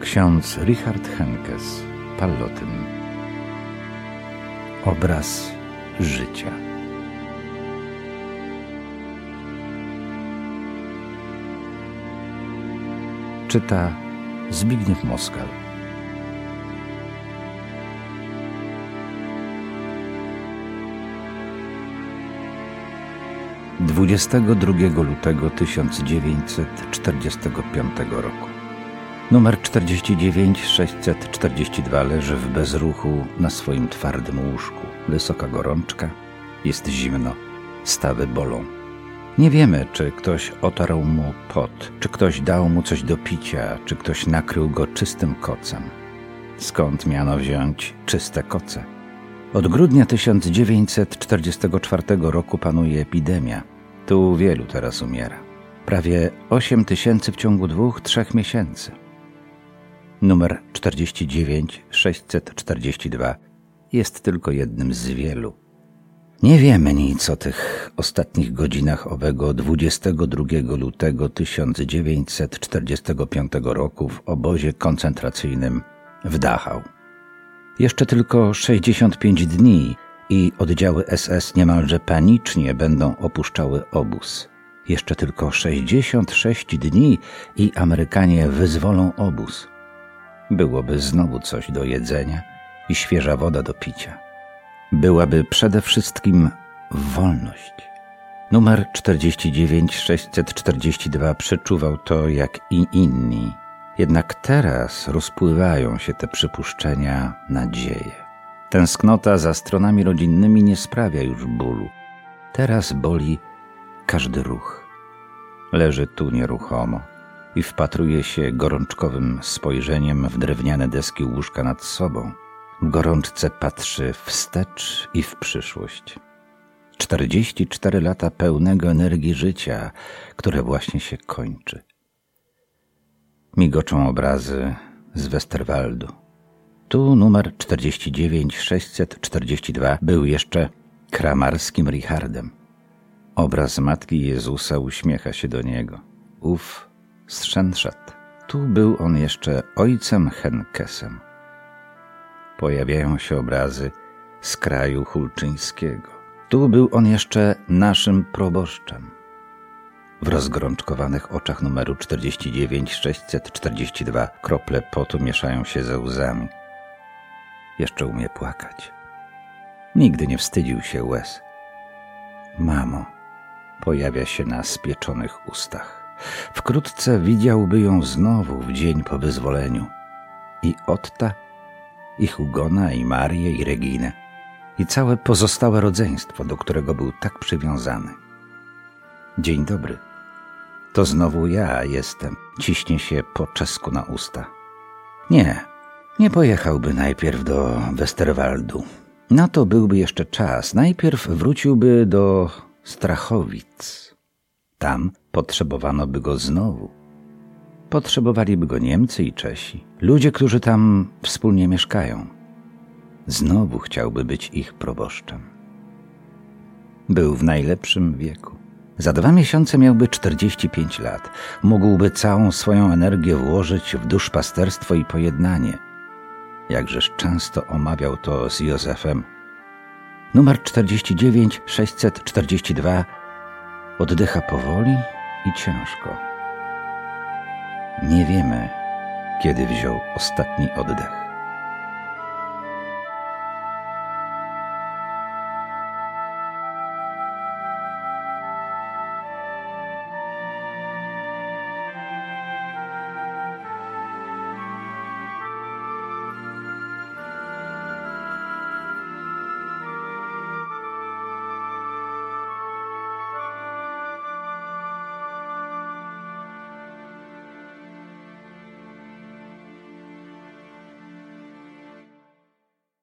Ksiądz Richard Henkes, Pallotyn. Obraz życia. Czyta Zbigniew Moskal. 22 lutego 1945 roku. Numer 49 642 leży w bezruchu na swoim twardym łóżku. Wysoka gorączka, jest zimno, stawy bolą. Nie wiemy, czy ktoś otarł mu pot, czy ktoś dał mu coś do picia, czy ktoś nakrył go czystym kocem. Skąd miano wziąć czyste koce? Od grudnia 1944 roku panuje epidemia. Tu wielu teraz umiera. Prawie 8 tysięcy w ciągu dwóch, trzech miesięcy. Numer 49 642 jest tylko jednym z wielu. Nie wiemy nic o tych ostatnich godzinach owego 22 lutego 1945 roku w obozie koncentracyjnym w Dachau. Jeszcze tylko 65 dni i oddziały SS niemalże panicznie będą opuszczały obóz. Jeszcze tylko 66 dni i Amerykanie wyzwolą obóz. Byłoby znowu coś do jedzenia i świeża woda do picia. Byłaby przede wszystkim wolność. Numer 49 642 przeczuwał to jak i inni jednak teraz rozpływają się te przypuszczenia, nadzieje. Tęsknota za stronami rodzinnymi nie sprawia już bólu. Teraz boli każdy ruch. Leży tu nieruchomo i wpatruje się gorączkowym spojrzeniem w drewniane deski łóżka nad sobą. W gorączce patrzy wstecz i w przyszłość. Czterdzieści cztery lata pełnego energii życia, które właśnie się kończy. Migoczą obrazy z Westerwaldu. Tu numer 49 642 był jeszcze kramarskim Richardem. Obraz Matki Jezusa uśmiecha się do niego. Ów strzęszat. Tu był on jeszcze ojcem Henkesem. Pojawiają się obrazy z kraju hulczyńskiego. Tu był on jeszcze naszym proboszczem. W rozgorączkowanych oczach numeru 49 642 krople potu mieszają się ze łzami. Jeszcze umie płakać. Nigdy nie wstydził się łez. Mamo, pojawia się na spieczonych ustach. Wkrótce widziałby ją znowu w dzień po wyzwoleniu. I Otta, i Hugona, i Marię, i Reginę, i całe pozostałe rodzeństwo, do którego był tak przywiązany. Dzień dobry. To znowu ja jestem. Ciśnie się po czesku na usta. Nie, nie pojechałby najpierw do Westerwaldu. Na to byłby jeszcze czas. Najpierw wróciłby do Strachowic. Tam potrzebowano by go znowu. Potrzebowaliby go Niemcy i Czesi, ludzie, którzy tam wspólnie mieszkają. Znowu chciałby być ich proboszczem. Był w najlepszym wieku. Za dwa miesiące miałby 45 lat. Mógłby całą swoją energię włożyć w duszpasterstwo i pojednanie. Jakżeż często omawiał to z Józefem. Numer 49 642 oddycha powoli i ciężko. Nie wiemy, kiedy wziął ostatni oddech.